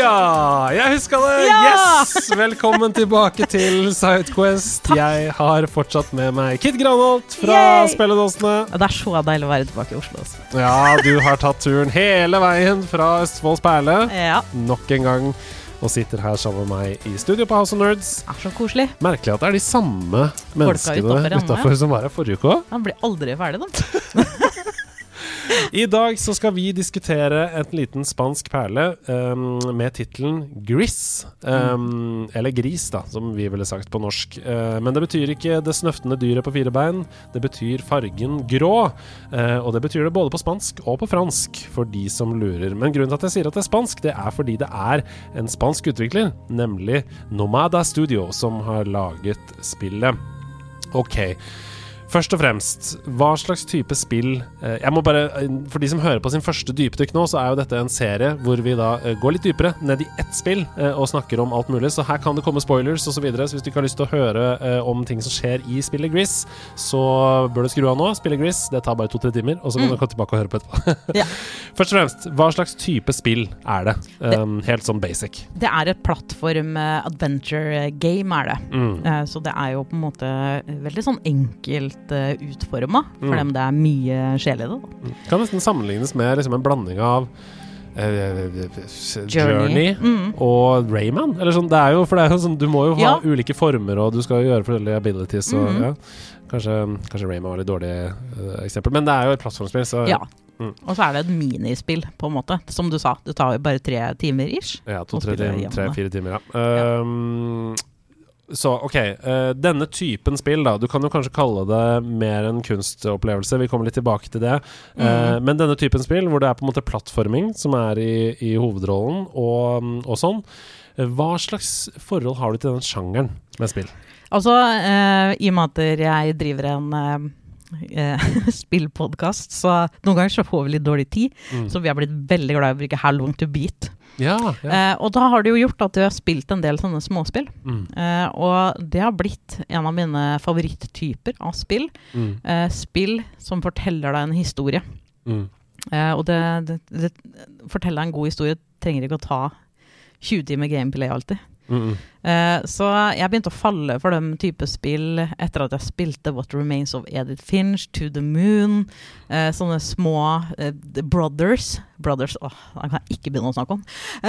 Boja! Jeg huska det! Ja! Yes! Velkommen tilbake til Sidequest. Jeg har fortsatt med meg Kit Granholt fra Yay! Spelledåsene. Det er så deilig å være tilbake i Oslo. Også. Ja, du har tatt turen hele veien fra Østfolds perle. Ja, Nok en gang. Og sitter her sammen med meg i studio på House of Nerds. er så koselig. Merkelig at det er de samme menneskene utafor som var her forrige uke òg. Han blir aldri ferdig, da. I dag så skal vi diskutere en liten spansk perle um, med tittelen Gris. Um, eller Gris, da, som vi ville sagt på norsk. Uh, men det betyr ikke det snøftende dyret på fire bein. Det betyr fargen grå. Uh, og det betyr det både på spansk og på fransk, for de som lurer. Men grunnen til at jeg sier at det er spansk, det er fordi det er en spansk utvikler, nemlig Nomada Studio, som har laget spillet. OK. Først og fremst, hva slags type spill eh, Jeg må bare, eh, For de som hører på sin første dypdykk nå, så er jo dette en serie hvor vi da eh, går litt dypere ned i ett spill og snakker om alt mulig. Så her kan det komme spoilers osv. Så, videre, så hvis du ikke har lyst til å høre om ting som skjer i spillet Gris, så bør du skru av nå. Spillet Gris, det tar bare to-tre timer, og så kan Mm. du komme tilbake og høre på etterpå. Ja. Først og fremst, hva slags type spill er det? Um, helt sånn basic. Det er et plattform adventure game, er det. Mm. Så det er jo på en måte veldig sånn enkelt uh, utforma, for Mm. dem det er mye sjel i det. da. Kan nesten sammenlignes med liksom en blanding av Journey, Journey Mm. og Rayman? Eller sånn, det er jo, for det er jo sånn, du må jo ha Ja. ulike former, og du skal jo gjøre forskjellige abilities. Og, mm. ja. kanskje, kanskje Rayman var litt dårlig uh, eksempel, men det er jo et plattformspill. Så, Ja. Mm. Og så er det et minispill, på en måte. Som du sa, det tar jo bare tre timer ish. Ja, to-tre spille timer, gjennom tre-fire timer, ja. Um, så OK. uh, denne typen spill, da. Du kan jo kanskje kalle det mer en kunstopplevelse. Vi kommer litt tilbake til det. Mm. Uh, men denne typen spill, hvor det er på en måte plattforming som er i, i hovedrollen, og, og sånn. eh, Hva slags forhold har du til den sjangeren med spill? Altså, eh, i og med at jeg driver en eh, spillpodkast, så noen ganger så får vi litt dårlig tid. Mm. Så vi har blitt veldig glad i å bruke How long to beat. Ja, ja. Eh, og da har det jo gjort at vi har spilt en del sånne småspill. Mm, Eh, og det har blitt en av mine favoritttyper av spill. mm, Eh, spill som forteller deg en historie. mm. Eh, og det, det, det forteller deg en god historie trenger ikke å ta 20 timer gameplay alltid. Eh, så jeg begynte å falle for den type spill etter at jeg spilte What Remains of Edith Finch, To the Moon, uh, sånne små uh, The Brothers Brothers, åh, det kan jeg ikke begynne å snakke om.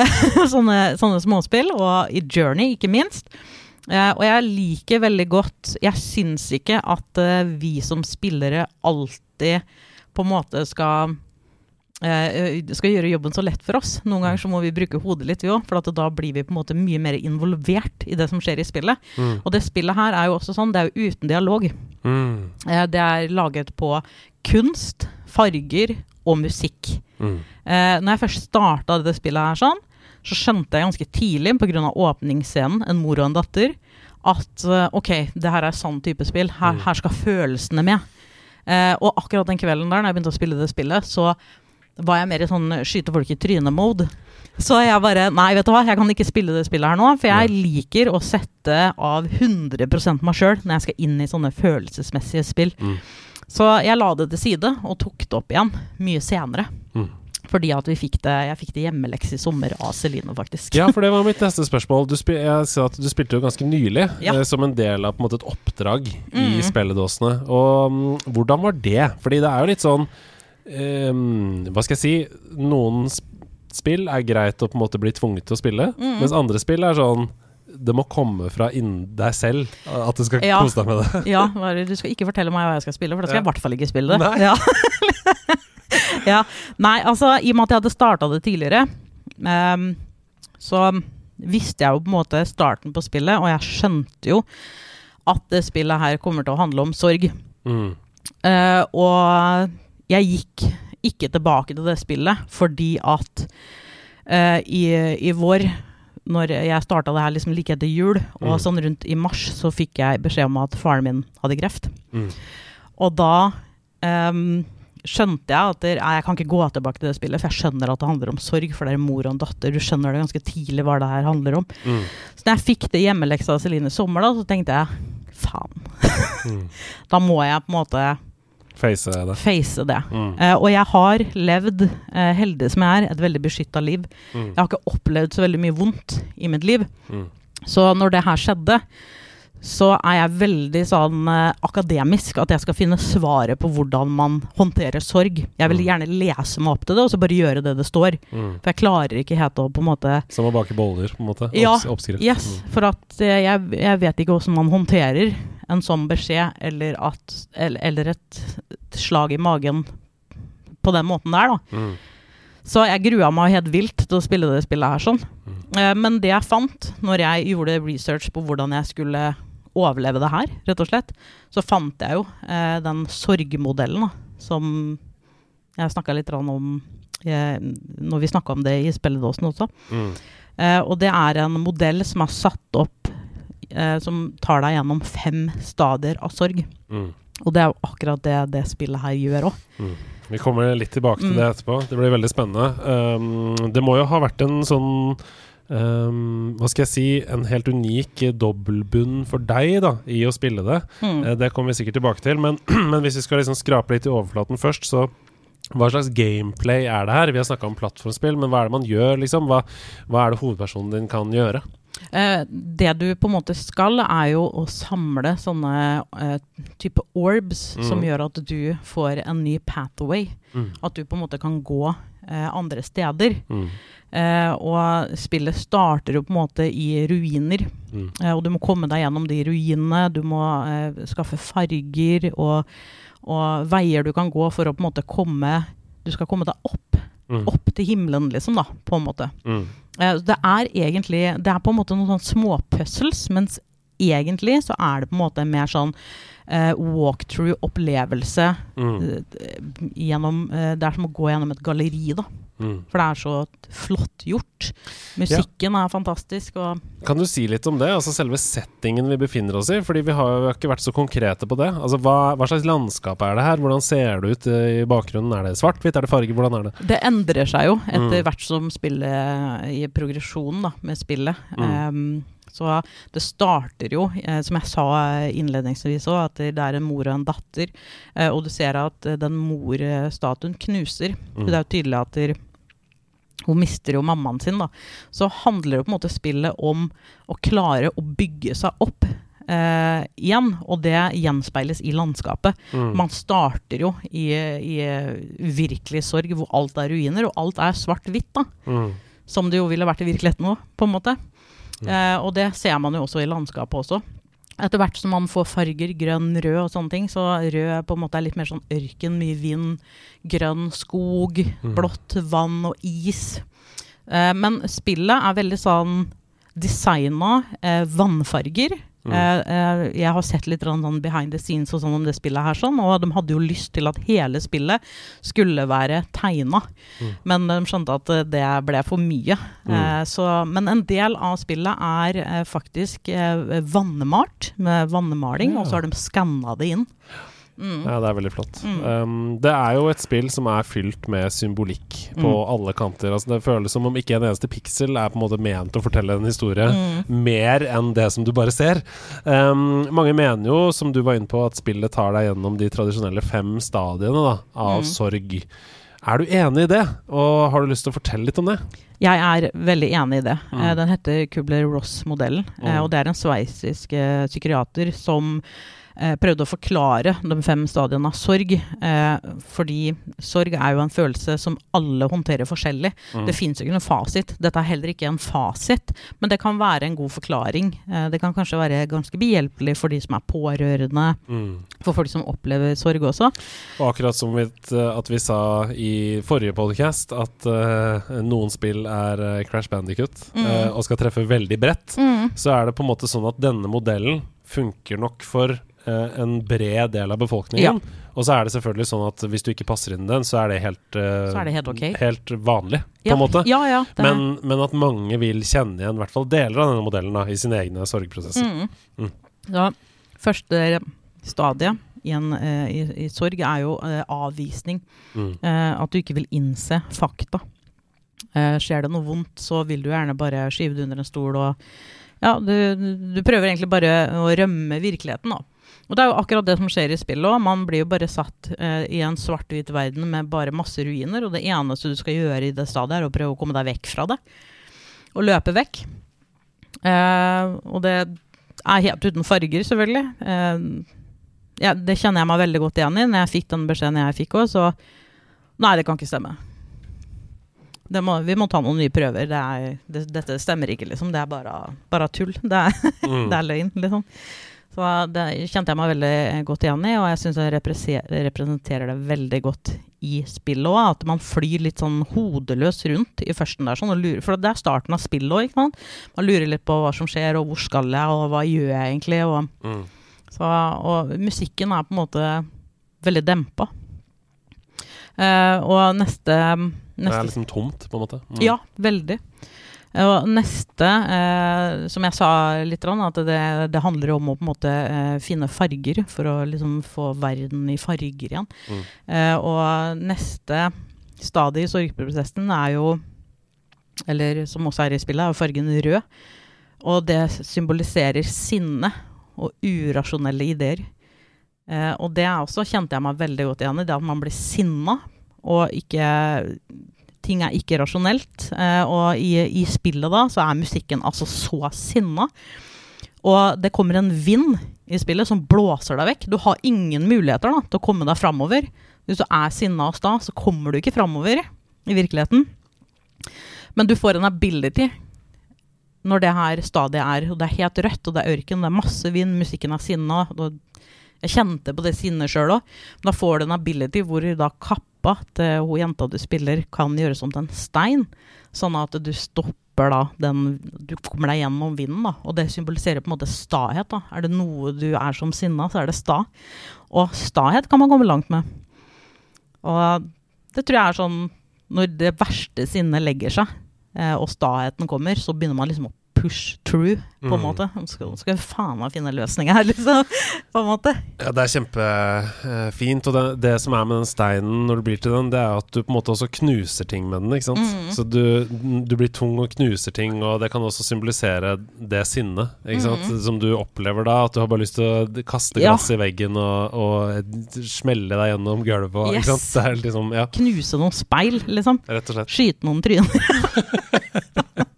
sånne, sånne småspill, og i Journey, ikke minst. Uh, og jeg liker veldig godt Jeg syns ikke at uh, vi som spillere alltid på en måte skal skal gjøre jobben så lett for oss. Noen ganger så må vi bruke hodet litt, vi òg, for da blir vi på en måte mye mer involvert i det som skjer i spillet. Mm. Og det spillet her er jo også sånn, det er jo uten dialog. Mm. Eh, det er laget på kunst, farger og musikk. Mm. Eh, når jeg først starta dette spillet her sånn, så skjønte jeg ganske tidlig pga. åpningsscenen, en mor og en datter, at eh, OK, det her er sånn type spill. Her, Mm. her skal følelsene med. Eh, og akkurat den kvelden der, når jeg begynte å spille det spillet, så var jeg mer i sånn skyte folk i trynet-mode. Så jeg bare Nei, vet du hva, jeg kan ikke spille det spillet her nå. For jeg liker å sette av 100 meg sjøl når jeg skal inn i sånne følelsesmessige spill. Mm. Så jeg la det til side og tok det opp igjen mye senere. Mm. Fordi at vi fikk det, jeg fikk det hjemmeleks i sommer av Celine, faktisk. Ja, for det var mitt neste spørsmål. Du, spil, jeg sa at du spilte jo ganske nylig, Ja. eh, som en del av på en måte et oppdrag i Mm. spilledåsene. Og um, hvordan var det? Fordi det er jo litt sånn ehm, Hva skal jeg si? Noen spill er greit å på en måte bli tvunget til å spille, Mm. mens andre spill er sånn det må komme fra innen deg selv at du skal Ja. kose deg med det. Ja, du skal ikke fortelle meg hva jeg skal spille, for da skal Ja. jeg i hvert fall ikke spille det. Nei. Ja. ja. Nei, altså, i og med at jeg hadde starta det tidligere, um, så visste jeg jo på en måte starten på spillet, og jeg skjønte jo at det spillet her kommer til å handle om sorg. Mm. Uh, og jeg gikk ikke tilbake til det spillet fordi at uh, i, i vår, når jeg starta det her liksom like etter jul, og Mm. sånn rundt i mars, så fikk jeg beskjed om at faren min hadde kreft. Mm. Og da um, skjønte jeg at der, jeg kan ikke gå tilbake til det spillet, for jeg skjønner at det handler om sorg, for det er mor og en datter. Du skjønner det ganske tidlig hva det her handler om. Mm. Så når jeg fikk det hjemmeleksa av Celine sommer, da, så tenkte jeg faen. Mm. Da må jeg på en måte Face det. face det. Mm. Uh, og jeg har levd, uh, heldig som jeg er, et veldig beskytta liv. Mm. Jeg har ikke opplevd så veldig mye vondt i mitt liv. Mm. Så når det her skjedde, så er jeg veldig sånn uh, akademisk at jeg skal finne svaret på hvordan man håndterer sorg. Jeg vil Mm. gjerne lese meg opp til det, og så bare gjøre det det står. Mm. For jeg klarer ikke helt å på en måte Som å bake boller, på en måte. Ja, oppskrift. Yes, Mm. for at uh, jeg, jeg vet ikke hvordan man håndterer en sånn beskjed, eller, at, eller, eller et, et slag i magen på den måten der, da. Mm. Så jeg grua meg helt vilt til å spille det spillet her sånn. Mm. Eh, men det jeg fant når jeg gjorde research på hvordan jeg skulle overleve det her, rett og slett, så fant jeg jo eh, den sorgmodellen da, som jeg snakka litt om eh, når vi snakka om det i spilledåsen også. Mm. Eh, og det er en modell som er satt opp eh, som tar deg gjennom fem stadier av sorg. Mm. Og det er jo akkurat det det spillet her gjør òg. Mm. Vi kommer litt tilbake til Mm. det etterpå. Det blir veldig spennende. Um, det må jo ha vært en sånn um, Hva skal jeg si En helt unik dobbeltbunn for deg da i å spille det. Mm. Eh, det kommer vi sikkert tilbake til. Men, men hvis vi skal liksom skrape litt i overflaten først, så hva slags gameplay er det her? Vi har snakka om plattformspill, men hva er det man gjør? liksom? Hva, hva er det hovedpersonen din kan gjøre? Eh, det du på en måte skal, er jo å samle sånne eh, type orbs som Mm. gjør at du får en ny pathway. Mm. At du på en måte kan gå eh, andre steder. Mm. Eh, og spillet starter jo på en måte i ruiner. Mm. Og du må komme deg gjennom de ruinene. Du må skaffe farger og, og veier du kan gå for å på en måte komme Du skal komme deg opp. Mm. Opp til himmelen, liksom, da, på en måte. Mm. Eh, det er egentlig Det er på en måte noen sånn småpuzzles, mens egentlig så er det på en måte en mer sånn uh, walkthrough-opplevelse Mm. uh, gjennom Det er som å gå gjennom et galleri, da. Mm. For det er så flott gjort. Musikken er fantastisk, og Kan du si litt om det? Altså selve settingen vi befinner oss i? Fordi vi har jo ikke vært så konkrete på det. Altså Hva, hva slags landskap er det her? Hvordan ser det ut eh, i bakgrunnen? Er det svart-hvitt? Er det farge? Hvordan er det? det endrer seg jo etter Mm. hvert som spillet i progresjonen da, med spillet. Mm. Um, så det starter jo, eh, som jeg sa innledningsvis òg, at det er en mor og en datter. Eh, og du ser at den den morstatuen knuser. Mm. Det er jo tydelig at der, hun mister jo mammaen sin, da. Så handler det på en måte spillet om å klare å bygge seg opp eh, igjen. Og det gjenspeiles i landskapet. Mm. Man starter jo i, i virkelig sorg, hvor alt er ruiner, og alt er svart-hvitt, da. Mm. Som det jo ville vært i virkeligheten òg, på en måte. Mm. Eh, og det ser man jo også i landskapet også. Etter hvert som man får farger, grønn, rød og sånne ting, så rød på en måte er litt mer sånn ørken, mye vind, grønn skog, Mm. blått vann og is. Eh, men spillet er veldig sånn designa eh, vannfarger. Mm. Eh, eh, jeg har sett litt sånn behind the scenes og sånn om det spillet her, sånn, og de hadde jo lyst til at hele spillet skulle være tegna. Mm. Men de skjønte at eh, det ble for mye. Mm. Så, men en del av spillet er faktisk vannemalt, med vannemaling, Ja. og så har de skanna det inn. Mm. Ja, det er veldig flott. Mm. Um, det er jo et spill som er fylt med symbolikk på Mm. alle kanter. Altså, det føles som om ikke en eneste piksel er på en måte ment å fortelle en historie. Mm. Mer enn det som du bare ser. Um, mange mener jo, som du var inne på, at spillet tar deg gjennom de tradisjonelle fem stadiene da, av Mm. sorg. Er du enig i det, og har du lyst til å fortelle litt om det? Jeg er veldig enig i det. Mm. Eh, den heter Kubler-Ross-modellen. Eh, Mm. og det er en sveitsisk eh, psykiater som eh, prøvde å forklare de fem stadiene av sorg. Eh, fordi sorg er jo en følelse som alle håndterer forskjellig. Mm. Det fins ikke noen fasit. Dette er heller ikke en fasit, men det kan være en god forklaring. Eh, det kan kanskje være ganske behjelpelig for de som er pårørende, Mm. for folk som opplever sorg også. Og akkurat som vi, at vi sa i forrige podcast, at uh, noen spill er eh, Crash Bandicut Mm. uh, og skal treffe veldig bredt, så er det på en måte sånn at denne modellen funker nok for en bred del av befolkningen. Og så er det selvfølgelig sånn at hvis du ikke passer inn i den, så er det helt, uh, Så er det helt okay. helt vanlig, på en måte. Ja, ja. Men, men at mange vil kjenne igjen i hvert fall deler av denne modellen da, i sine egne sorgprosesser. Mm. Mm. Ja, første stadiet i, en, uh, i, i sorg er jo uh, avvisning. Mm. Eh, at du ikke vil innse fakta. Eh, skjer det noe vondt, så vil du gjerne bare skyve det under en stol og Ja, du, du prøver egentlig bare å rømme virkeligheten, da. Og det er jo akkurat det som skjer i spillet òg. Man blir jo bare satt eh, i en svart-hvit verden med bare masse ruiner, og det eneste du skal gjøre i det stadiet, er å prøve å komme deg vekk fra det. Og løpe vekk. Eh, og det er helt uten farger, selvfølgelig. Eh, ja, det kjenner jeg meg veldig godt igjen i. Når jeg fikk den beskjeden jeg fikk òg, så Nei, det kan ikke stemme. Det må, vi må ta noen nye prøver. Det er, det, dette stemmer ikke, liksom. Det er bare, bare tull. Det er, Mm. det er løgn, liksom. Så det kjente jeg meg veldig godt igjen i, og jeg syns jeg representerer det veldig godt i spillet òg. At man flyr litt sånn hodeløs rundt i førsten der, sånn, lurer, for det er starten av spillet òg, ikke sant. Man lurer litt på hva som skjer, og hvor skal jeg, og hva gjør jeg egentlig? Og, Mm. så, og musikken er på en måte veldig dempa. Uh, og neste, Det er liksom tomt, på en måte. Mm. ja, veldig. Og neste, eh, som jeg sa litt, at det, det handler om å på en måte eh, finne farger for å liksom få verden i farger igjen. Mm. Eh, og neste stadie i sorgprosessen er jo, eller som også er i spillet, er fargen rød. Og det symboliserer sinne og urasjonelle ideer. Eh, og det er også kjente jeg meg veldig godt igjen i, det at man blir sinna, og ikke ting er ikke rasjonelt. Eh, og i, i spillet da, så er musikken altså så sinna. Og det kommer en vind i spillet som blåser deg vekk. Du har ingen muligheter da, til å komme deg framover. Hvis du er sinna og sta, så kommer du ikke framover i virkeligheten. Men du får en ability når det her stadiet er, og det er helt rødt, og det er ørken, det er masse vind, musikken er sinna. Jeg kjente på det sinnet sjøl òg. Da får du en ability hvor da kappa til hun jenta du spiller, kan gjøres om til en stein. Sånn at du stopper da den Du kommer deg gjennom vinden, da. Og det symboliserer på en måte stahet. da. Er det noe du er som sinna, så er det sta. Og stahet kan man komme langt med. Og det tror jeg er sånn Når det verste sinnet legger seg, eh, og staheten kommer, så begynner man liksom å push through, på en Mm. måte. Skal, skal faen meg finne løsninger her, liksom. På en måte. Ja, det er kjempefint. og det, det som er med den steinen når du blir til den, det er at du på en måte også knuser ting med den. ikke sant? Mm. Så du, du blir tung og knuser ting, og det kan også symbolisere det sinnet ikke sant? Mm. som du opplever da. At du har bare lyst til å kaste Ja. glass i veggen og, og smelle deg gjennom gulvet. og- Yes. Ikke sant? Det er liksom, ja, Knuse noen speil, liksom. rett og slett. Skyte noen tryner.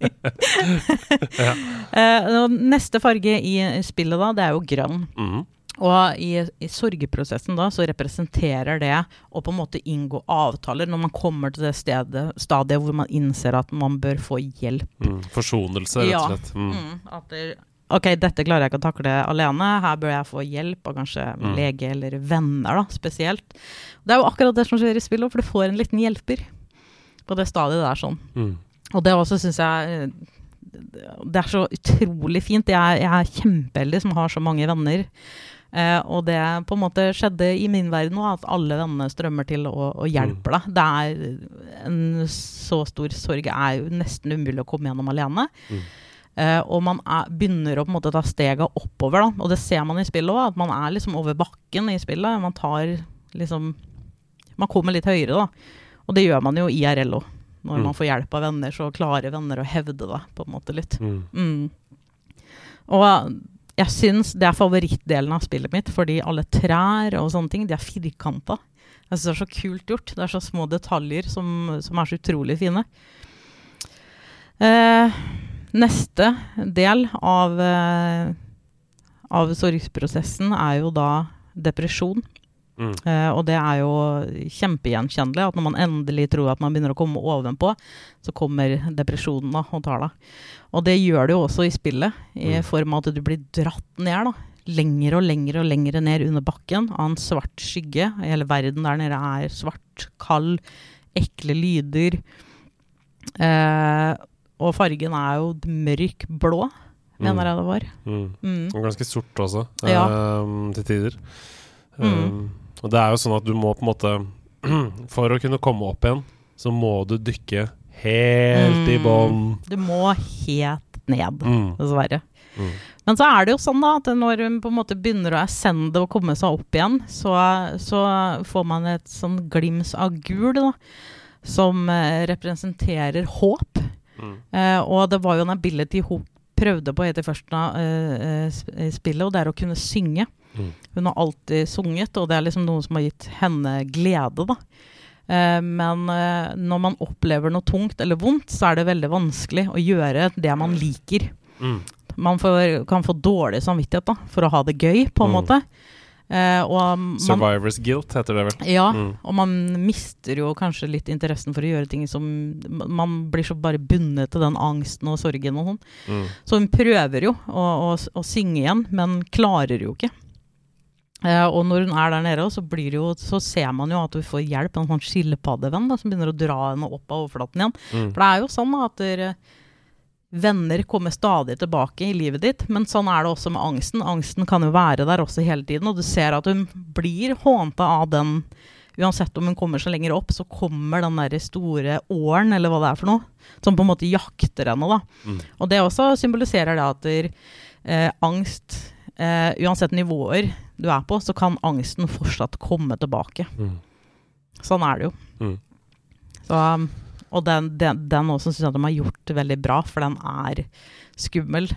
Eh, og neste farge i spillet da, det er jo grønn. Mm. Og i, i sorgprosessen da, så representerer det å på en måte inngå avtaler når man kommer til det stedet, stadiet hvor man innser at man bør få hjelp. Mm. Forsonelse, rett og slett. Mm. Mm, at det, ok, dette klarer jeg ikke å takle alene, her bør jeg få hjelp av kanskje Mm. lege eller venner da, spesielt. Det er jo akkurat det som skjer i spillet, for du får en liten hjelper på det stadiet der sånn. Mm. Og det også syns jeg eh, Det er så utrolig fint. Jeg, jeg er kjempeheldig som har så mange venner. Eh, og det på en måte skjedde i min verden òg, at alle vennene strømmer til og, og hjelper deg. Det er en så stor sorg er jo nesten umulig å komme gjennom alene. Mm. Eh, og man er, begynner å på en måte ta stega oppover, da. Og det ser man i spillet òg, at man er liksom over bakken i spillet. Man tar liksom Man kommer litt høyere, da. Og det gjør man jo i IRL òg. Når Mm. man får hjelp av venner, så klarer venner å hevde det på en måte litt. Mm. Mm. Og jeg syns det er favorittdelen av spillet mitt, fordi alle trær og sånne ting, de er firkanta. Jeg syns det er så kult gjort. Det er så små detaljer som, som er så utrolig fine. Eh, neste del av, eh, av sorgprosessen er jo da depresjon. Mm. Eh, og det er jo kjempegjenkjennelig at når man endelig tror at man begynner å komme ovenpå, så kommer depresjonen da, og tar deg. Og det gjør det jo også i spillet, i Mm. form av at du blir dratt ned. da. Lenger og lenger og lenger ned under bakken av en svart skygge. Hele verden der nede er svart, kald, ekle lyder. Eh, og fargen er jo mørk blå, mener jeg det var. Mm. Mm. Og ganske sort også, Ja. ehm, til tider. Mm. Og det er jo sånn at du må på en måte For å kunne komme opp igjen, så må du dykke helt i Mm. bånn. Du må helt ned, Mm. dessverre. Mm. Men så er det jo sånn da at når hun på en måte begynner å ascende og komme seg opp igjen, så, så får man et sånn glims av gul da, som eh, representerer håp. Mm. Eh, og det var jo en ability hun prøvde på helt i første eh, spillet, og det er å kunne synge. Mm. Hun har alltid sunget, og det er liksom noe som har gitt henne glede, da. Eh, men eh, når man opplever noe tungt eller vondt, så er det veldig vanskelig å gjøre det man liker. Mm. Man får, kan få dårlig samvittighet da, for å ha det gøy, på en Mm. måte. Eh, man, Survivors guilt heter det vel. ja, Mm. og man mister jo kanskje litt interessen for å gjøre ting som Man blir så bare bundet til den angsten og sorgen og sånn. Mm. Så hun prøver jo å, å, å synge igjen, men klarer jo ikke. Eh, og når hun er der nede, så, blir det jo, så ser man jo at hun får hjelp av en sånn skilpaddevenn som begynner å dra henne opp av overflaten igjen. Mm. For det er jo sånn at der, venner kommer stadig tilbake i livet ditt, men sånn er det også med angsten. Angsten kan jo være der også hele tiden, og du ser at hun blir hånta av den. Uansett om hun kommer seg lenger opp, så kommer den der store åren, eller hva det er for noe, som på en måte jakter henne. da. Mm. Og det også symboliserer det at der, eh, angst eh, Uansett nivåer du er på, så kan angsten fortsatt komme tilbake. Mm. Sånn er det jo. Mm. Så, um, og den, den, den også syns jeg de har gjort veldig bra, for den er skummel.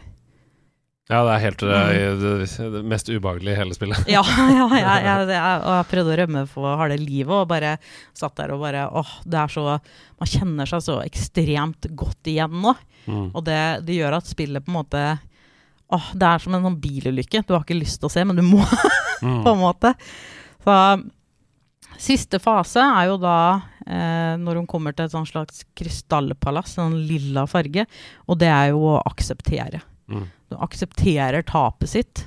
Ja, det er helt det, eh, det, det mest ubehagelige i hele spillet. Ja, ja jeg, jeg, jeg, jeg prøvde å rømme for harde livet, og bare satt der og bare åh, det er så Man kjenner seg så ekstremt godt igjen nå. Mm. Og det, det gjør at spillet på en måte Åh, det er som en sånn bilulykke. Du har ikke lyst til å se, men du må, Mm. på en måte. Så siste fase er jo da eh, når hun kommer til et sånn slags krystallpalass, en lilla farge, og det er jo å akseptere. Mm. Du aksepterer tapet sitt.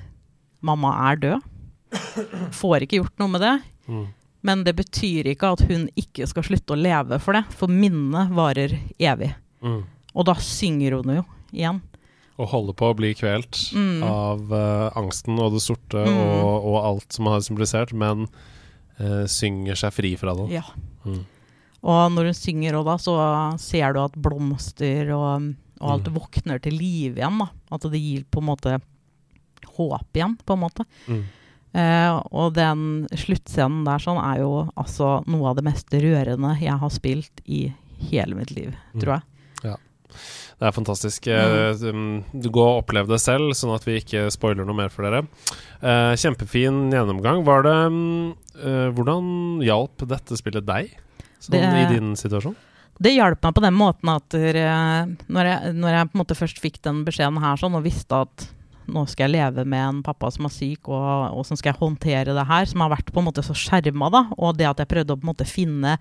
Mamma er død. Får ikke gjort noe med det. Mm. Men det betyr ikke at hun ikke skal slutte å leve for det, for minnet varer evig. Mm. Og da synger hun jo igjen. Og holder på å bli kvelt Mm. av uh, angsten og det sorte Mm. og, og alt som har symbolisert, men uh, synger seg fri fra det. Ja. Mm. Og når hun synger òg, da, så ser du at blomster og, og alt Mm. våkner til liv igjen. da. At det gir på en måte håp igjen, på en måte. Mm. Eh, og den sluttscenen der sånn er jo altså noe av det mest rørende jeg har spilt i hele mitt liv, Mm. tror jeg. Det er fantastisk. Mm. um, Du Gå og opplev det selv, sånn at vi ikke spoiler noe mer for dere. Eh, kjempefin gjennomgang. Var det mm, eh, Hvordan hjalp dette spillet deg sånn, Det- i din situasjon? Det hjalp meg på den måten at eh, når, jeg, når jeg først fikk den beskjeden her sånn, og visste at nå skal jeg leve med en pappa som er syk, og hvordan skal jeg håndtere det her, som har vært på en måte så skjerma, da, og det at jeg prøvde å på en måte finne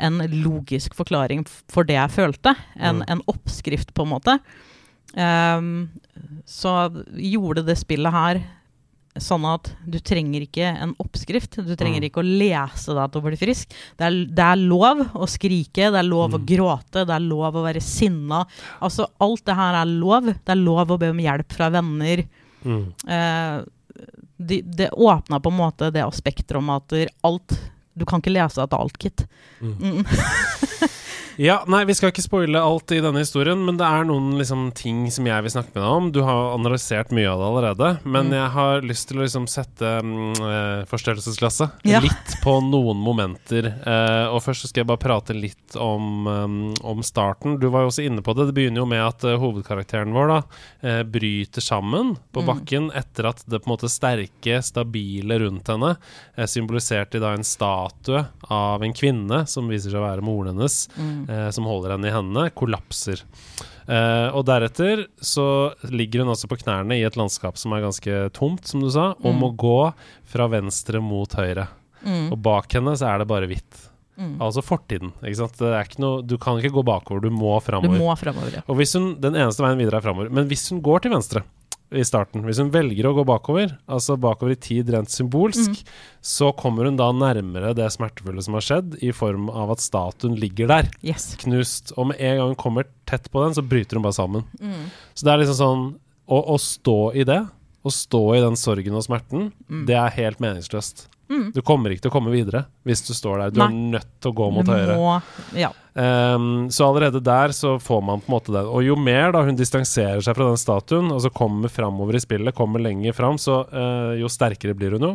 en logisk forklaring for det jeg følte, en, Mm. en oppskrift på en måte, Um, så gjorde det spillet her sånn at du trenger ikke en oppskrift. Du trenger Mm. ikke å lese deg til å bli frisk. Det er, det er lov å skrike, det er lov å Mm. gråte, det er lov å være sinna. Altså, alt det her er lov. Det er lov å be om hjelp fra venner. Mm. Eh, de, det åpna på en måte det aspektet om at alt Du kan ikke lese deg til alt, Kit. Mm. Mm. Ja, nei, vi skal ikke spoile alt i denne historien, men det er noen liksom, ting som jeg vil snakke med deg om. Du har analysert mye av det allerede, men Mm. jeg har lyst til å liksom sette mm, eh, forstørrelsesglasset Ja. litt på noen momenter. Uh, og først så skal jeg bare prate litt om, um, om starten. Du var jo også inne på det. Det begynner jo med at uh, hovedkarakteren vår da uh, bryter sammen på Mm. bakken etter at det på en måte sterke, stabile rundt henne, symboliserte da en statue av en kvinne som viser seg å være moren hennes, Mm. Eh, som holder henne i hendene, kollapser. Eh, og deretter så ligger hun altså på knærne i et landskap som er ganske tomt, som du sa, og Mm. må gå fra venstre mot høyre. Mm. Og bak henne så er det bare hvitt. Mm. Altså fortiden. Er noe, du kan ikke gå bakover, du må Du må fremover, ja. Og hvis hun, den eneste veien videre er framover. Men hvis hun går til venstre i starten, hvis hun velger å gå bakover, altså bakover i tid rent symbolsk, Mm. så kommer hun da nærmere det smertefulle som har skjedd, i form av at statuen ligger der, Yes. knust. Og med en gang hun kommer tett på den, så bryter hun bare sammen. Mm. Så det er liksom sånn Å, å stå i det, å stå i den sorgen og smerten, Mm. det er helt meningsløst. Mm. Du kommer ikke til å komme videre hvis du står der. Du er nødt til å gå mot høyre. må Ja. Ehm, så allerede der så får man på en måte det. Og jo mer da hun distanserer seg fra den statuen, og så kommer framover i spillet, kommer lenger fram, så uh, jo sterkere blir hun jo.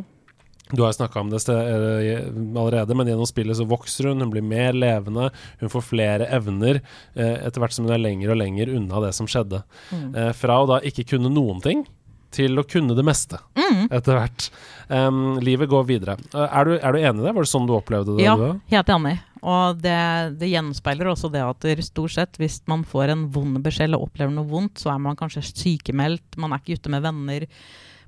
Du har snakka om det eh, allerede, men gjennom spillet så vokser hun, hun blir mer levende, hun får flere evner uh, etter hvert som hun er lenger og lenger unna det som skjedde. Mm. Uh, fra å da ikke kunne noen ting til å kunne det meste Mm. etter hvert. Um, livet går videre. Eh, er, du, er du enig i det? Var det sånn du opplevde det? Ja, du helt enig. Og det, det gjenspeiler også det at stort sett hvis man får en vond beskjed eller opplever noe vondt, så er man kanskje sykemeldt, man er ikke ute med venner.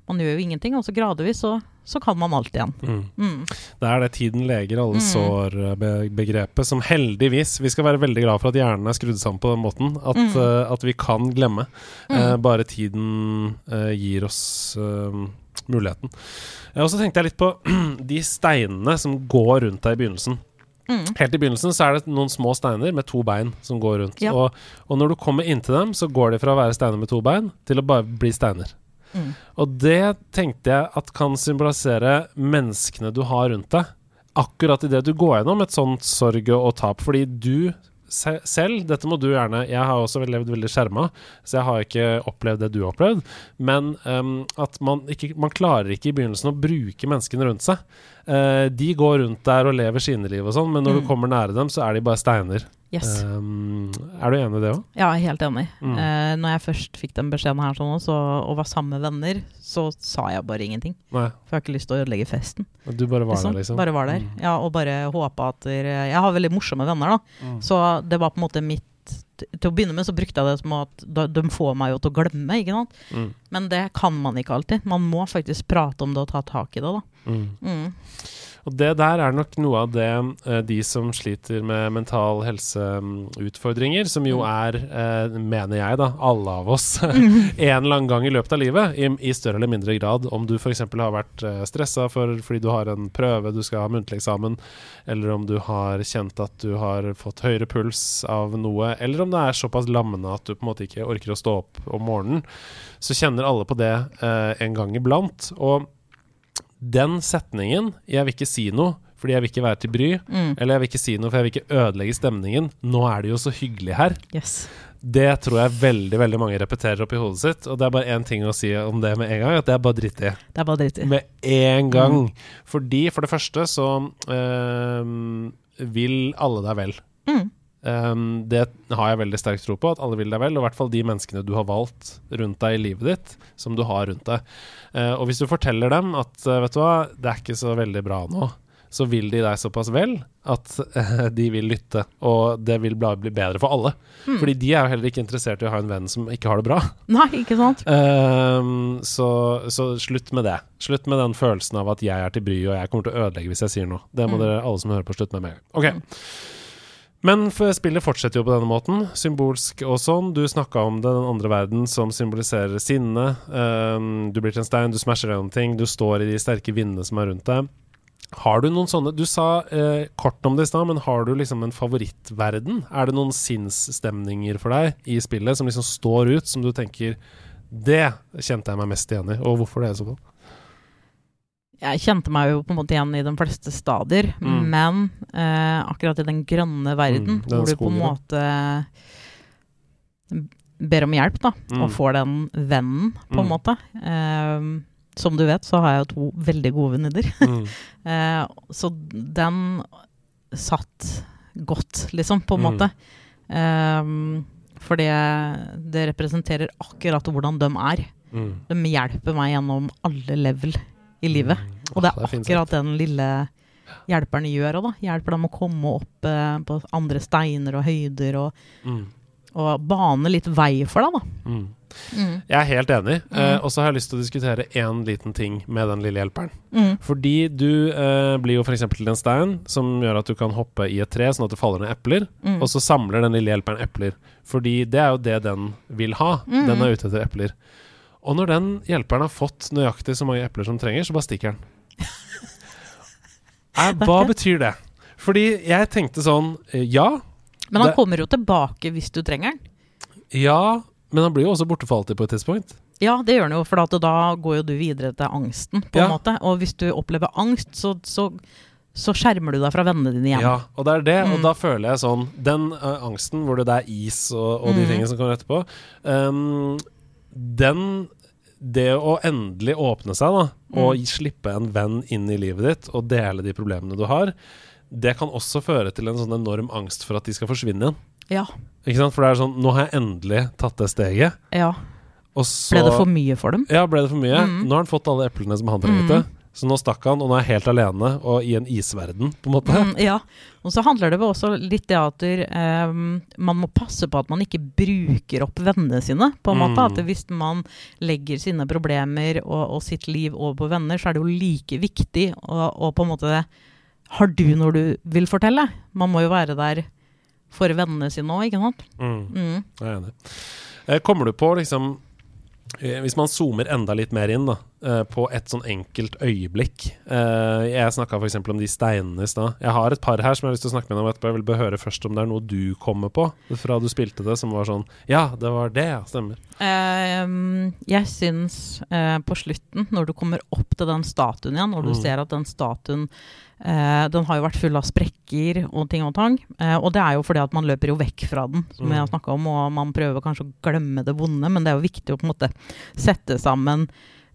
Man gjør jo ingenting, og så gradvis så, så kan man alt igjen. Mm. Mm. Det er det 'tiden leger alle Mm. sår'-begrepet, som heldigvis Vi skal være veldig glad for at hjernen er skrudd sammen på den måten. At, Mm. uh, at vi kan glemme. Eh, Mm. bare tiden uh, gir oss eh, muligheten. Eh, og så tenkte jeg litt på de steinene som går rundt deg i begynnelsen. Mm. Helt i begynnelsen så er det noen små steiner med to bein som går rundt. Ja. Og, og når du kommer inntil dem, så går de fra å være steiner med to bein til å bare bli steiner. Mm. Og det tenkte jeg at kan symbolisere menneskene du har rundt deg. Akkurat idet du går gjennom et sånt sorg og tap. Fordi du se selv, dette må du gjerne Jeg har også levd veldig skjerma, så jeg har ikke opplevd det du har opplevd. Men um, at man ikke Man klarer ikke i begynnelsen å bruke menneskene rundt seg. Eh, de går rundt der og lever sine liv og sånn, men når Mm. du kommer nære dem, så er de bare steiner. Yes. Um, er du enig i det òg? Ja, helt enig. Mm. Uh, når jeg først fikk den beskjeden her sånn, så, og var sammen med venner, så sa jeg bare ingenting. Nei. For jeg har ikke lyst til å ødelegge festen. Du bare var liksom. der, liksom? Bare var der. Mm. Ja, og bare håpa at Jeg har veldig morsomme venner, da. Mm. Så det var på en måte mitt Til å begynne med så brukte jeg det som at de får meg jo til å glemme, ikke sant. Mm. Men det kan man ikke alltid. Man må faktisk prate om det og ta tak i det, da. Mm. Mm. Og det der er nok noe av det eh, de som sliter med mental helseutfordringer, som jo Mm. er, eh, mener jeg, da, alle av oss, en eller annen gang i løpet av livet, i, større eller mindre grad. Om du f.eks. har vært uh, stressa for, fordi du har en prøve du skal ha muntlig eksamen, eller om du har kjent at du har fått høyere puls av noe, eller om det er såpass lammende at du på en måte ikke orker å stå opp om morgenen, så kjenner alle på det eh, en gang iblant. Og den setningen 'jeg vil ikke si noe fordi jeg vil ikke være til bry', Mm. eller 'jeg vil ikke si noe for jeg vil ikke ødelegge stemningen', 'nå er det jo så hyggelig her', Yes. det tror jeg veldig veldig mange repeterer opp i hodet sitt. Og det er bare én ting å si om det med en gang, at det er bare dritt i. Det er bare dritt i. Med en gang. Fordi, for det første, så øh, vil alle deg vel. Mm. Um, det har jeg veldig sterk tro på, at alle vil deg vel. Og i hvert fall de menneskene du har valgt rundt deg i livet ditt, som du har rundt deg. Uh, og hvis du forteller dem at uh, vet du hva, det er ikke så veldig bra nå, så vil de deg såpass vel at uh, de vil lytte. Og det vil bli bedre for alle. Mm. Fordi de er jo heller ikke interessert i å ha en venn som ikke har det bra. Nei, ikke sant? Um, så, så slutt med det. Slutt med den følelsen av at jeg er til bry og jeg kommer til å ødelegge hvis jeg sier noe. Det må Mm. dere alle som hører på, slutte med med en gang. Ok. Men spillet fortsetter jo på denne måten, symbolsk og sånn. Du snakka om den andre verden som symboliserer sinne. Um, du blir til en stein, du smasher gjennom ting, du står i de sterke vindene som er rundt deg. Har du noen sånne Du sa eh, kort om det i stad, men har du liksom en favorittverden? Er det noen sinnsstemninger for deg i spillet som liksom står ut, som du tenker Det kjente jeg meg mest igjen i, og hvorfor det er så godt? Jeg kjente meg jo på en måte igjen i de fleste stadier, Mm. men eh, akkurat i den grønne verden, Mm, hvor du på en måte ber om hjelp, da, Mm. og får den vennen, på en Mm. måte. Eh, som du vet, så har jeg jo to veldig gode venninner. Mm. Eh, så den satt godt, liksom, på en Mm. måte. Um, for det, det representerer akkurat hvordan de er. De hjelper meg gjennom alle level i livet. Mm. Og det er akkurat den lille hjelperen gjør òg, da. Hjelper dem å komme opp eh, på andre steiner og høyder, og. Mm. og bane litt vei for deg, da. Mm. Mm. Jeg er helt enig, eh, Mm. og så har jeg lyst til å diskutere én liten ting med den lille hjelperen. Mm. Fordi du eh, blir jo f.eks. til en stein som gjør at du kan hoppe i et tre sånn at det faller ned epler, og så samler den lille hjelperen epler. Fordi det er jo det den vil ha. Den er ute etter epler. Og når den hjelperen har fått nøyaktig så mange epler som trenger, så bare stikker den. Eh, hva betyr det? Fordi jeg tenkte sånn eh, Ja, Men han det- kommer jo tilbake hvis du trenger den. ja, men han blir jo også borte for alltid på et tidspunkt. Ja, det gjør han jo, for da går jo du videre til angsten, på en Ja. måte. Og hvis du opplever angst, så, så, så skjermer du deg fra vennene dine igjen. Ja, og det er det, og Mm. da føler jeg sånn Den uh, angsten hvor det er is og, og de Mm. tingene som kommer etterpå, um, den Det å endelig åpne seg, da, og Mm. slippe en venn inn i livet ditt og dele de problemene du har, det kan også føre til en sånn enorm angst for at de skal forsvinne igjen. Ja. Ikke sant? For det er sånn Nå har jeg endelig tatt det steget, ja. og så Ble det for mye for dem? Ja, ble det for mye? Mm. Nå har han fått alle eplene som han trengte. Mm. Så nå stakk han, og nå er jeg helt alene og i en isverden, på en måte. Mm, ja. Og så handler det vel også litt det at eh, man må passe på at man ikke bruker opp vennene sine. på en Mm. måte. At hvis man legger sine problemer og, og sitt liv over på venner, så er det jo like viktig å, å på en måte Har du noe du vil fortelle? Man må jo være der for vennene sine òg, ikke sant? Mm. Mm. Jeg er enig. Eh, Kommer du på liksom eh, Hvis man zoomer enda litt mer inn da eh, på et sånn enkelt øyeblikk Uh, Jeg snakka f.eks. om de steinene i stad. Jeg har et par her som jeg har lyst til å snakke med deg om etterpå. Jeg vil høre først om det er noe du kommer på fra du spilte det, som var sånn Ja, det var det, ja. Stemmer. Uh, jeg syns på slutten, når du kommer opp til den statuen igjen, når du Mm. ser at den statuen Den har jo vært full av sprekker og ting og tang. Og det er jo fordi at man løper jo vekk fra den, som Mm. jeg har snakka om, og man prøver kanskje å glemme det vonde, men det er jo viktig å på en måte sette sammen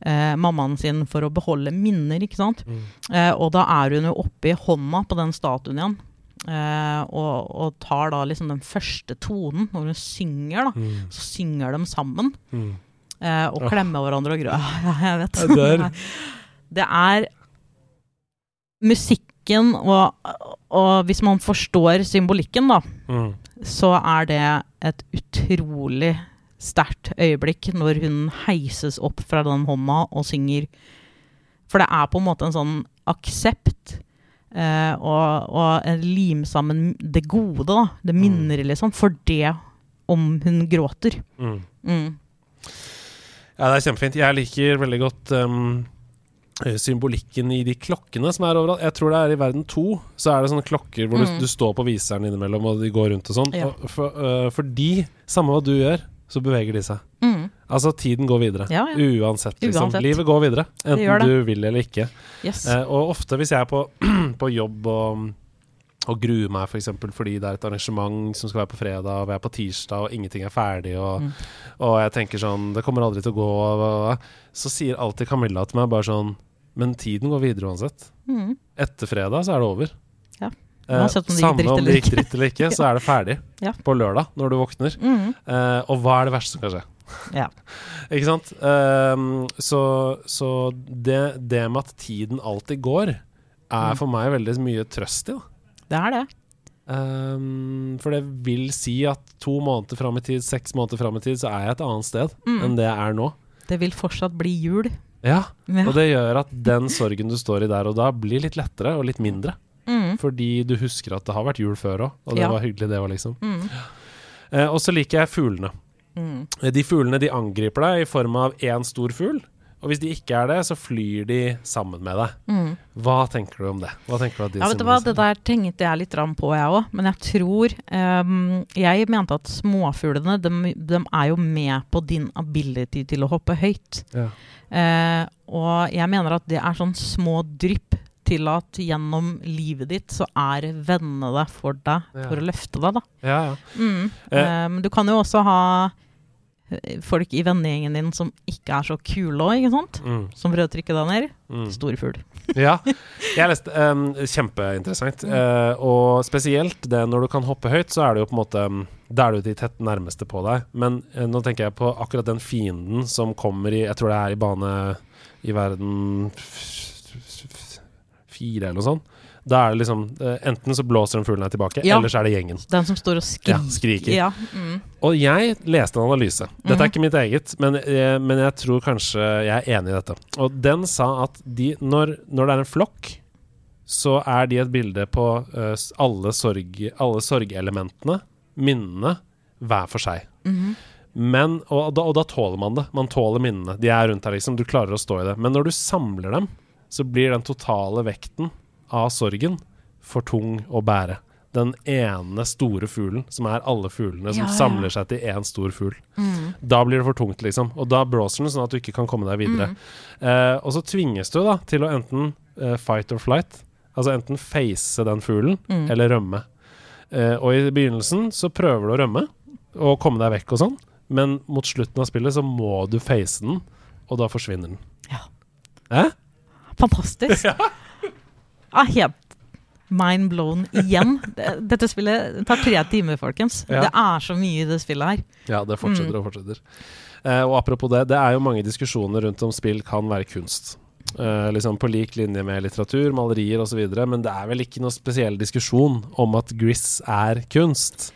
eh, mammaen sin for å beholde minner, ikke sant. Eh, og da er hun jo oppi hånda på den statuen igjen. Eh, og, og tar da liksom den første tonen, når hun synger, da. Mm. Så synger de sammen Mm. eh, og klemmer hverandre og grør. Ja, jeg vet. Det er- Det er musikken, og, og hvis man forstår symbolikken, da, Mm. så er det et utrolig sterkt øyeblikk når hun heises opp fra den hånda og synger. For det er på en måte en sånn aksept eh, og, og en lim sammen det gode, da. Det minner, liksom, for det om hun gråter. Mm. Mm. Ja, det er kjempefint. Jeg liker veldig godt um, symbolikken i de klokkene som er overalt. Jeg tror det er i verden to, så er det sånne klokker hvor du, Mm. du står på viseren innimellom, og de går rundt og sånn. Ja. For, uh, fordi, samme hva du gjør, så beveger de seg. Mm. Altså, tiden går videre. Ja, ja. Uansett, liksom. Uansett. Livet går videre, enten du vil eller ikke. Yes. Eh, og ofte hvis jeg er på, på jobb og, og gruer meg for eksempel fordi det er et arrangement som skal være på fredag, og vi er på tirsdag, og ingenting er ferdig, og, Mm. og jeg tenker sånn Det kommer aldri til å gå, og, så sier alltid Camilla til meg bare sånn Men tiden går videre uansett. Mm. Etter fredag så er det over. Eh, samme om eller det gikk dritt eller ikke, så er det ferdig Ja. på lørdag når du våkner. Mm. Eh, og hva er det verste som kan skje? Ja. Ikke sant? Um, så så det, det med at tiden alltid går, er Mm. for meg veldig mye trøst i. Da. Det er det. Um, for det vil si at to måneder fram i tid, seks måneder fram i tid, så er jeg et annet sted Mm. enn det jeg er nå. Det vil fortsatt bli jul. Ja, Ja. Og det gjør at den sorgen du står i der og da, blir litt lettere og litt mindre. Mm. Fordi du husker at det har vært jul før òg, og det Ja. var hyggelig, det òg, liksom. Mm. Eh, og så liker jeg fuglene. Mm. Eh, De fuglene de angriper deg i form av én stor fugl. Og hvis de ikke er det, så flyr de sammen med deg. Mm. Hva tenker du om det? Hva du at de Ja, vet du hva. Det der tenkte jeg litt på, jeg òg. Men jeg tror um, Jeg mente at småfuglene de, de er jo med på din ability til å hoppe høyt. Ja. Uh, og jeg mener at det er sånn små drypp til at gjennom livet ditt så er vennene der for deg Ja. for å løfte deg, da. Ja, ja. Mm. Eh. Men du kan jo også ha eh, folk i vennegjengen din som ikke er så kule òg, ikke sant? Mm, Som prøver å trykke deg ned. mm. Stor fugl. ja. Jeg leste um, Kjempeinteressant. Mm. Uh, og spesielt det når du kan hoppe høyt, så er det jo på en måte um, Da er det de tett nærmeste på deg. Men uh, nå tenker jeg på akkurat den fienden som kommer i Jeg tror det er i bane i verden fire eller noe sånt. Da er det liksom eh, Enten så blåser den fuglen deg tilbake, Ja. eller så er det gjengen. Den som står og Ja, skriker. Ja. Mm. Og jeg leste en analyse. Dette er Mhm. ikke mitt eget, men, eh, men jeg tror kanskje jeg er enig i dette. Og den sa at de, når, når det er en flokk, så er de et bilde på eh, alle, sorg, alle sorgelementene, minnene, hver for seg. Mhm. Men, og, da, og da tåler man det. Man tåler minnene. De er rundt deg, liksom. Du klarer å stå i det. Men når du samler dem, så blir den totale vekten av sorgen for tung å bære. den ene store fuglen, som er alle fuglene som Ja, ja. samler seg til én stor fugl. Mm. Da blir det for tungt, liksom. Og da blåser den sånn at du ikke kan komme deg videre. Mm. Eh, og så tvinges du da til å enten eh, fight or flight, altså enten face den fuglen Mm. eller rømme. Eh, og i begynnelsen så prøver du å rømme og komme deg vekk og sånn, men mot slutten av spillet så må du face den, og da forsvinner den. Ja. Hæ? Fantastisk. ah, helt mind blown igjen. Dette spillet tar tre timer, folkens. Ja. Det er så mye i det spillet her. Ja, det fortsetter Mm. og fortsetter. Eh, og apropos det, det er jo mange diskusjoner rundt om spill kan være kunst. Eh, liksom På lik linje med litteratur, malerier osv. Men det er vel ikke noe spesiell diskusjon om at Gris er kunst.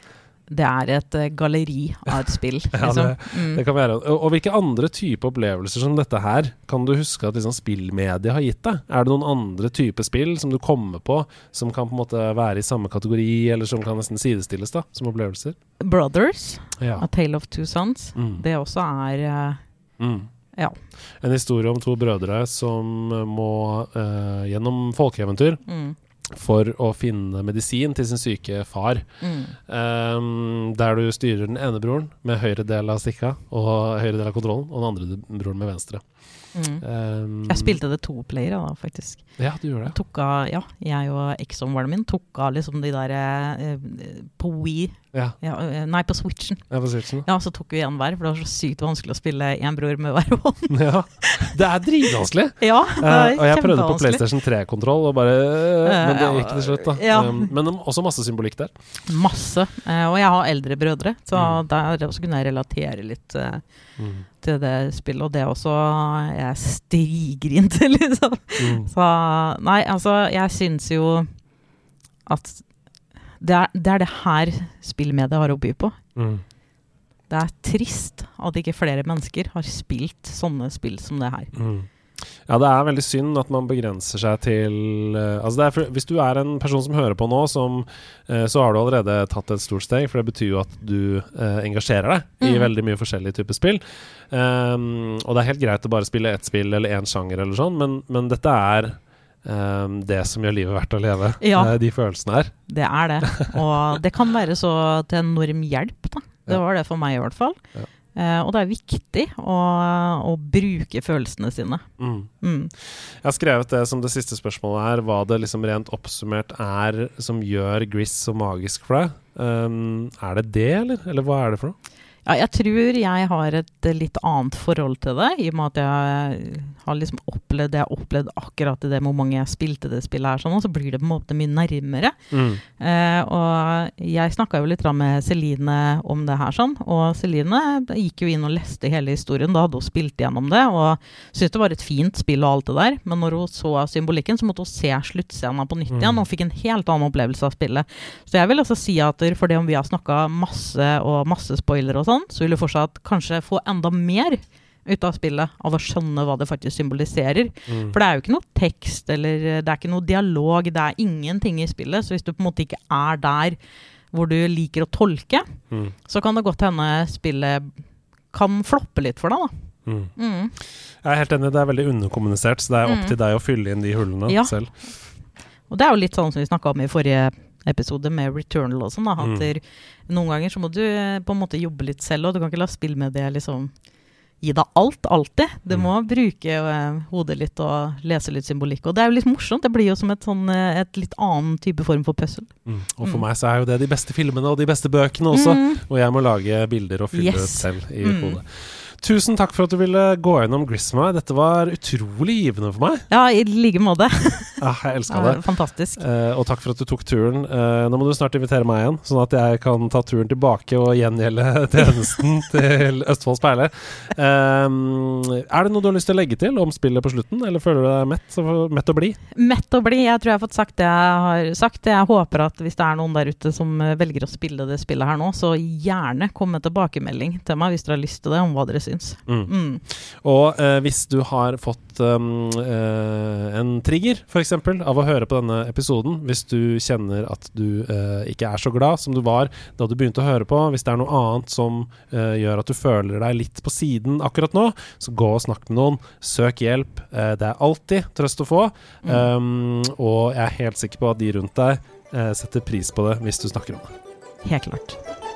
Det er et eh, galleri av et spill, Ja, liksom. det- mm. Det kan være, og, og hvilke andre type opplevelser som dette her kan du huske at liksom spillmediet har gitt deg? Er det noen andre type spill som du kommer på som kan på en måte være i samme kategori, eller som kan nesten sidestilles da, som opplevelser? Brothers, Ja. A Tale of Two Sons, Mm. det også er uh, Mm. Ja. En historie om to brødre som må uh, gjennom folkeeventyr mm, for å finne medisin til sin syke far. mm. Um, der du styrer den ene broren med høyre del av stikka og høyre del av kontrollen, og den andre broren med venstre. Mm. Um, Jeg spilte det to player, da, faktisk. Ja, du gjorde det. Tok av, ja, jeg og exomwaren min tok av liksom de der eh, På Wii Ja, ja, eh, Nei, på Switchen. Ja, på Switchen. Ja, så tok vi én hver, for det var så sykt vanskelig å spille én bror med hver hånd. Ja. Det er dritvanskelig! Ja, det er var og jeg prøvde på. PlayStation 3-kontroll, og bare Men det gikk til slutt, da. ja. Um, men også masse symbolikk der. Masse. Uh, og jeg har eldre brødre, så Mm. der også kunne jeg relatere litt eh, Mm. til det spillet. Og det også Jeg strigrinte, liksom. Mm. Så nei, altså, jeg syns jo at det er, det er det her spillmediet har å by på. Mm. Det er trist at ikke flere mennesker har spilt sånne spill som det her. Mm. Ja, det er veldig synd at man begrenser seg til uh, Altså det er for, Hvis du er en person som hører på nå, som, uh, så har du allerede tatt et stort steg. For det betyr jo at du uh, engasjerer deg i Mm. veldig mye forskjellige typer spill. Um, og det er helt greit å bare spille ett spill eller én sjanger, eller sånn, men, men dette er um, det som gjør livet verdt å leve. Ja. De følelsene her. Det er det. Og det kan være så til enorm hjelp, da. Det var det for meg i hvert fall. Ja. Eh, og det er viktig å, å bruke følelsene sine. Mm. Mm. Jeg har skrevet det som det siste spørsmålet her, hva det liksom rent oppsummert er som gjør Gris så magisk for deg. Um, er det det, eller? Eller hva er det for noe? Ja, jeg tror jeg har et litt annet forhold til det, i og med at jeg har liksom opplevd det jeg har opplevd akkurat i det momentet jeg spilte det spillet her, sånn, og så blir det på en måte mye nærmere. Mm. Eh, og jeg snakka jo litt med Celine om det her, sånn, og Celine gikk jo inn og leste hele historien. Da hadde hun spilt gjennom det, og syntes det var et fint spill og alt det der, men når hun så symbolikken, så måtte hun se sluttscenen på nytt Mm. igjen, og fikk en helt annen opplevelse av spillet. Så jeg vil også si at for det om vi har snakka masse og masse spoilere og sånn, så vil du fortsatt kanskje få enda mer ut av spillet av å skjønne hva det faktisk symboliserer. Mm. For det er jo ikke noe tekst, eller eh, det er ikke noe dialog, det er ingenting i spillet. Så hvis du på en måte ikke er der hvor du liker å tolke, Mm. så kan det godt hende spillet kan floppe litt for deg, da. Mm. Mm. Jeg er helt enig, det er veldig underkommunisert, så det er opp Mm. til deg å fylle inn de hullene Ja. selv. Og det er jo litt sånn som vi snakka om i forrige episode med Returnal og sånn. Mm. Noen ganger så må du eh, på en måte jobbe litt selv, og du kan ikke la spill med det liksom gi deg alt, alltid. Du Mm. må bruke uh, hodet litt og lese litt symbolikk. Og det er jo litt morsomt. Det blir jo som et, sånn, eh, et litt annen type form for puzzle. Mm. Og for Mm. meg så er jo det de beste filmene og de beste bøkene også, Mm. og jeg må lage bilder og fylle Yes. ut selv i Mm. hodet. Tusen takk for at du ville gå gjennom Gris med meg. Dette var utrolig givende for meg. Ja, i like måte. ja, jeg elska det. fantastisk. Uh, og takk for at du tok turen. Uh, nå må du snart invitere meg igjen, sånn at jeg kan ta turen tilbake og gjengjelde tjenesten til Østfolds Perle. Eh, er det noe du har lyst til å legge til om spillet på slutten, eller føler du deg mett, så- mett og blid? Mett og blid. Jeg tror jeg har fått sagt det jeg har sagt. Jeg håper at hvis det er noen der ute som velger å spille det spillet her nå, så gjerne kom med tilbakemelding til meg hvis dere har lyst til det, om hva dere syns. Mm. Mm. Og eh, hvis du har fått um, eh, en trigger, f.eks., av å høre på denne episoden, hvis du kjenner at du eh, ikke er så glad som du var da du begynte å høre på, hvis det er noe annet som eh, gjør at du føler deg litt på siden akkurat nå, så gå og snakk med noen. Søk hjelp. Eh, det er alltid trøst å få. Mm. Um, og jeg er helt sikker på at de rundt deg eh, setter pris på det hvis du snakker om det. Helt klart.